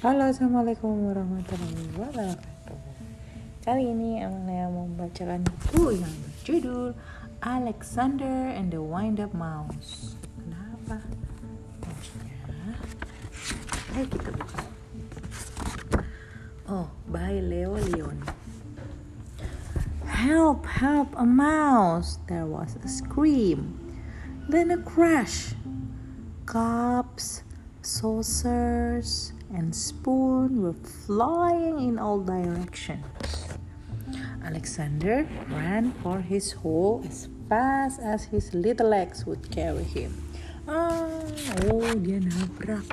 Halo, assalamualaikum warahmatullahi wabarakatuh. Kali ini Amalia membacakan buku yang berjudul Alexander and the Wind Up Mouse. Kenapa? Maksudnya, ayo kita buka. Oh, by Leo Leon. Help, help, a mouse! There was a scream, then a crash. Cups, saucers, and spoon were flying in all directions. Alexander ran for his hole as fast as his little legs would carry him. Ah, oh, dia nabrak.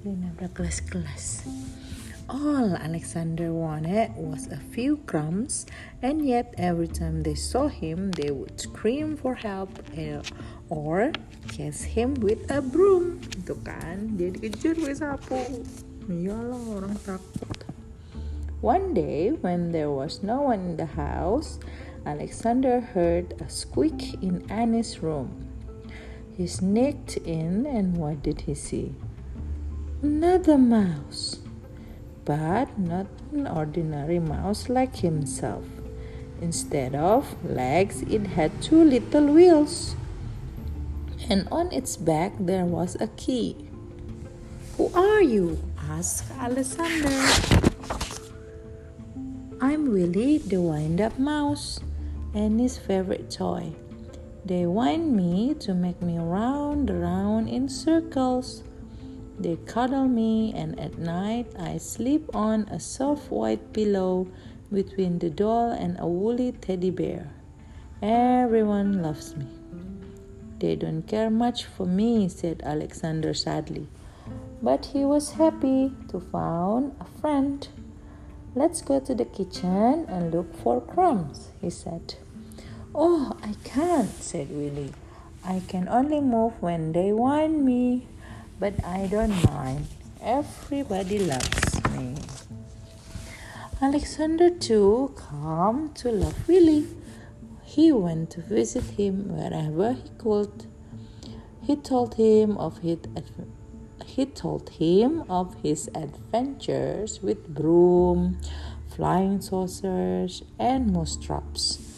Dia nabrak kelas-kelas. All Alexander wanted was a few crumbs, and yet every time they saw him, they would scream for help eh, or chase him with a broom. Itu kan, dia dikejar pakai sapu. Iyalah orang takut. One day, when there was no one in the house, Alexander heard a squeak in Annie's room. He sneaked in, and what did he see? Another mouse but not an ordinary mouse like himself. Instead of legs, it had two little wheels, and on its back there was a key. Who are you? asked Alexander. I'm Willie, the wind up mouse, Annie's favorite toy. They wind me to make me round round in circles. They cuddle me, and at night I sleep on a soft white pillow between the doll and a woolly teddy bear. Everyone loves me. They don't care much for me, said Alexander sadly. But he was happy to find a friend. Let's go to the kitchen and look for crumbs, he said. Oh, I can't, said Willie. I can only move when they want me, but I don't mind. Everybody loves me. Alexander too came to love Willie. He went to visit him wherever he could. He told him of his he told him of his adventures with broom, flying saucers, and mouse traps.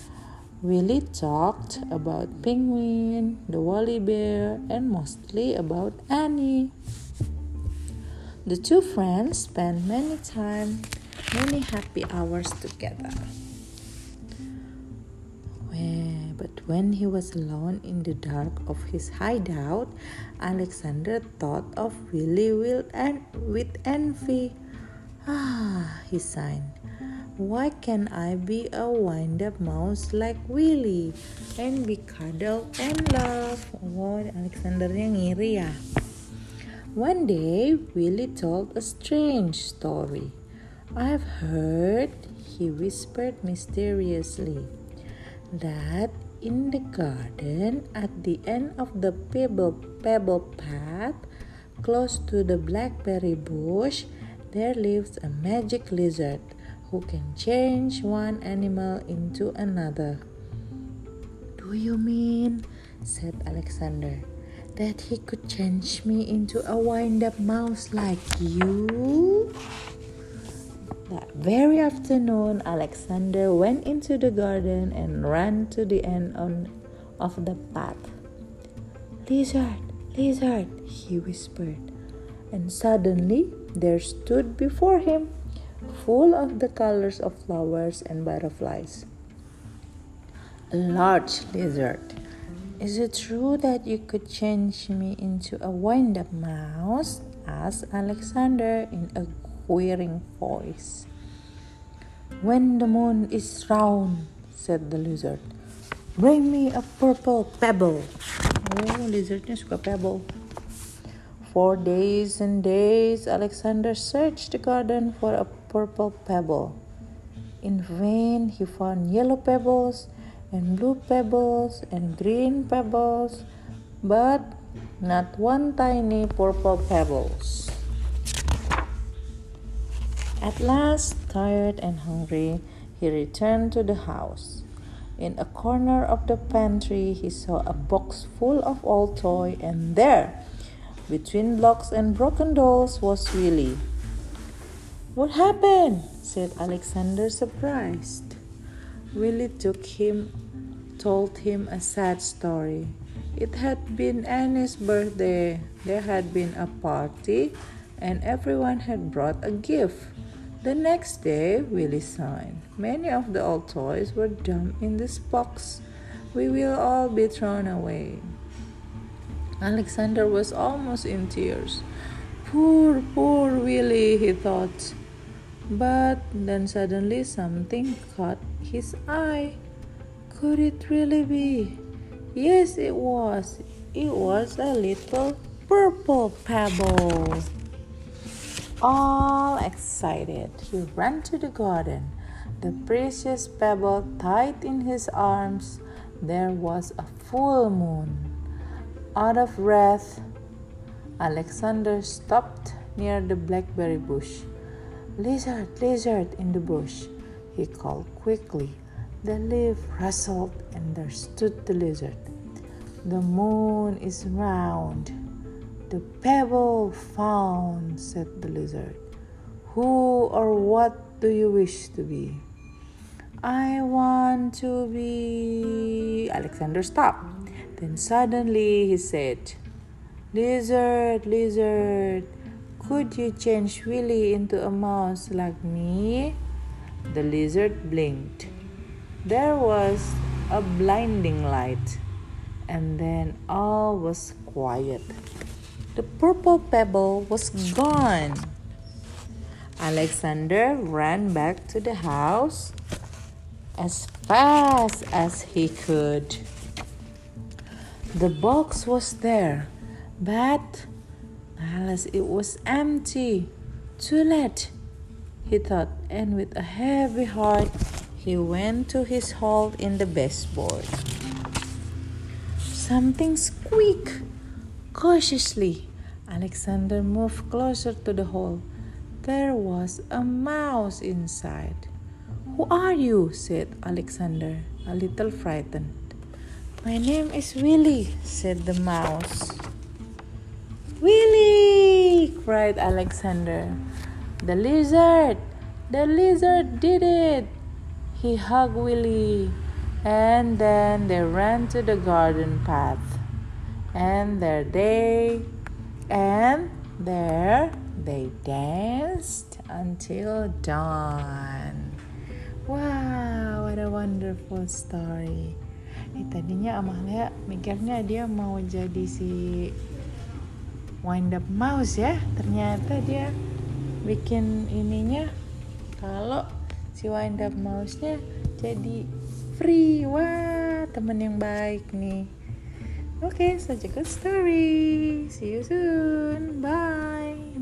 Willie talked about Penguin, the Wally bear, and mostly about Annie. The two friends spent many time, many happy hours together. But when he was alone in the dark of his hideout, Alexander thought of Willie Will and with envy. Ah, he sighed. Why can't I be a wind up mouse like Willie and be cuddled and loved? Oh, Alexandernya ngiri ya. One day, Willie told a strange story. I've heard, he whispered mysteriously, that in the garden at the end of the pebble, pebble path, close to the blackberry bush, there lives a magic lizard who can change one animal into another. Do you mean, said Alexander, that he could change me into a wind up mouse like you? That very afternoon, Alexander went into the garden and ran to the end on, of the path. Lizard, lizard, he whispered, and suddenly there stood before him, full of the colors of flowers and butterflies, a large lizard. Is it true that you could change me into a wind up mouse? asked Alexander in a queering voice. When the moon is round, said the lizard, bring me a purple pebble. Oh, lizard, lizardnya suka pebble. For days and days, Alexander searched the garden for a purple pebble. In vain, he found yellow pebbles and blue pebbles and green pebbles, but not one tiny purple pebbles. At last, tired and hungry, he returned to the house. In a corner of the pantry, he saw a box full of old toys, and there, between blocks and broken dolls, was Willie. What happened? said Alexander, surprised. Willie took him, told him a sad story. It had been Annie's birthday. There had been a party, and everyone had brought a gift. The next day, Willie signed. Many of the old toys were dumped in this box. We will all be thrown away. Alexander was almost in tears. Poor, poor Willie, he thought. But then suddenly something caught his eye. Could it really be? Yes, it was. It was a little purple pebble. All excited, he ran to the garden. The precious pebble tied in his arms. There was a full moon. Out of breath, Alexander stopped near the blackberry bush. Lizard, lizard in the bush, he called quickly. The leaf rustled, and there stood the lizard. The moon is round. The pebble found, said the lizard. Who or what do you wish to be? I want to be. Alexander stopped. Then suddenly he said, Lizard, lizard, could you change Willie into a mouse like me? The lizard blinked. There was a blinding light, and then all was quiet. The purple pebble was gone. Alexander ran back to the house as fast as he could. The box was there, but alas, it was empty. Too late, he thought, and with a heavy heart, he went to his hole in the baseboard. Something squeaked. Cautiously, Alexander moved closer to the hole. There was a mouse inside. Who are you? said Alexander, a little frightened. My name is Willie, said the mouse. Willie! Cried Alexander. The lizard! The lizard did it! He hugged Willie, and then they ran to the garden path. And there they, and there they danced until dawn. Wow, what a wonderful story! eh, tadinya Amalia mikirnya dia mau jadi si wind up mouse ya. Ternyata dia bikin ininya kalau si wind up mouse-nya jadi free. Wah temen yang baik nih. Oke okay, such a good story. See you soon. Bye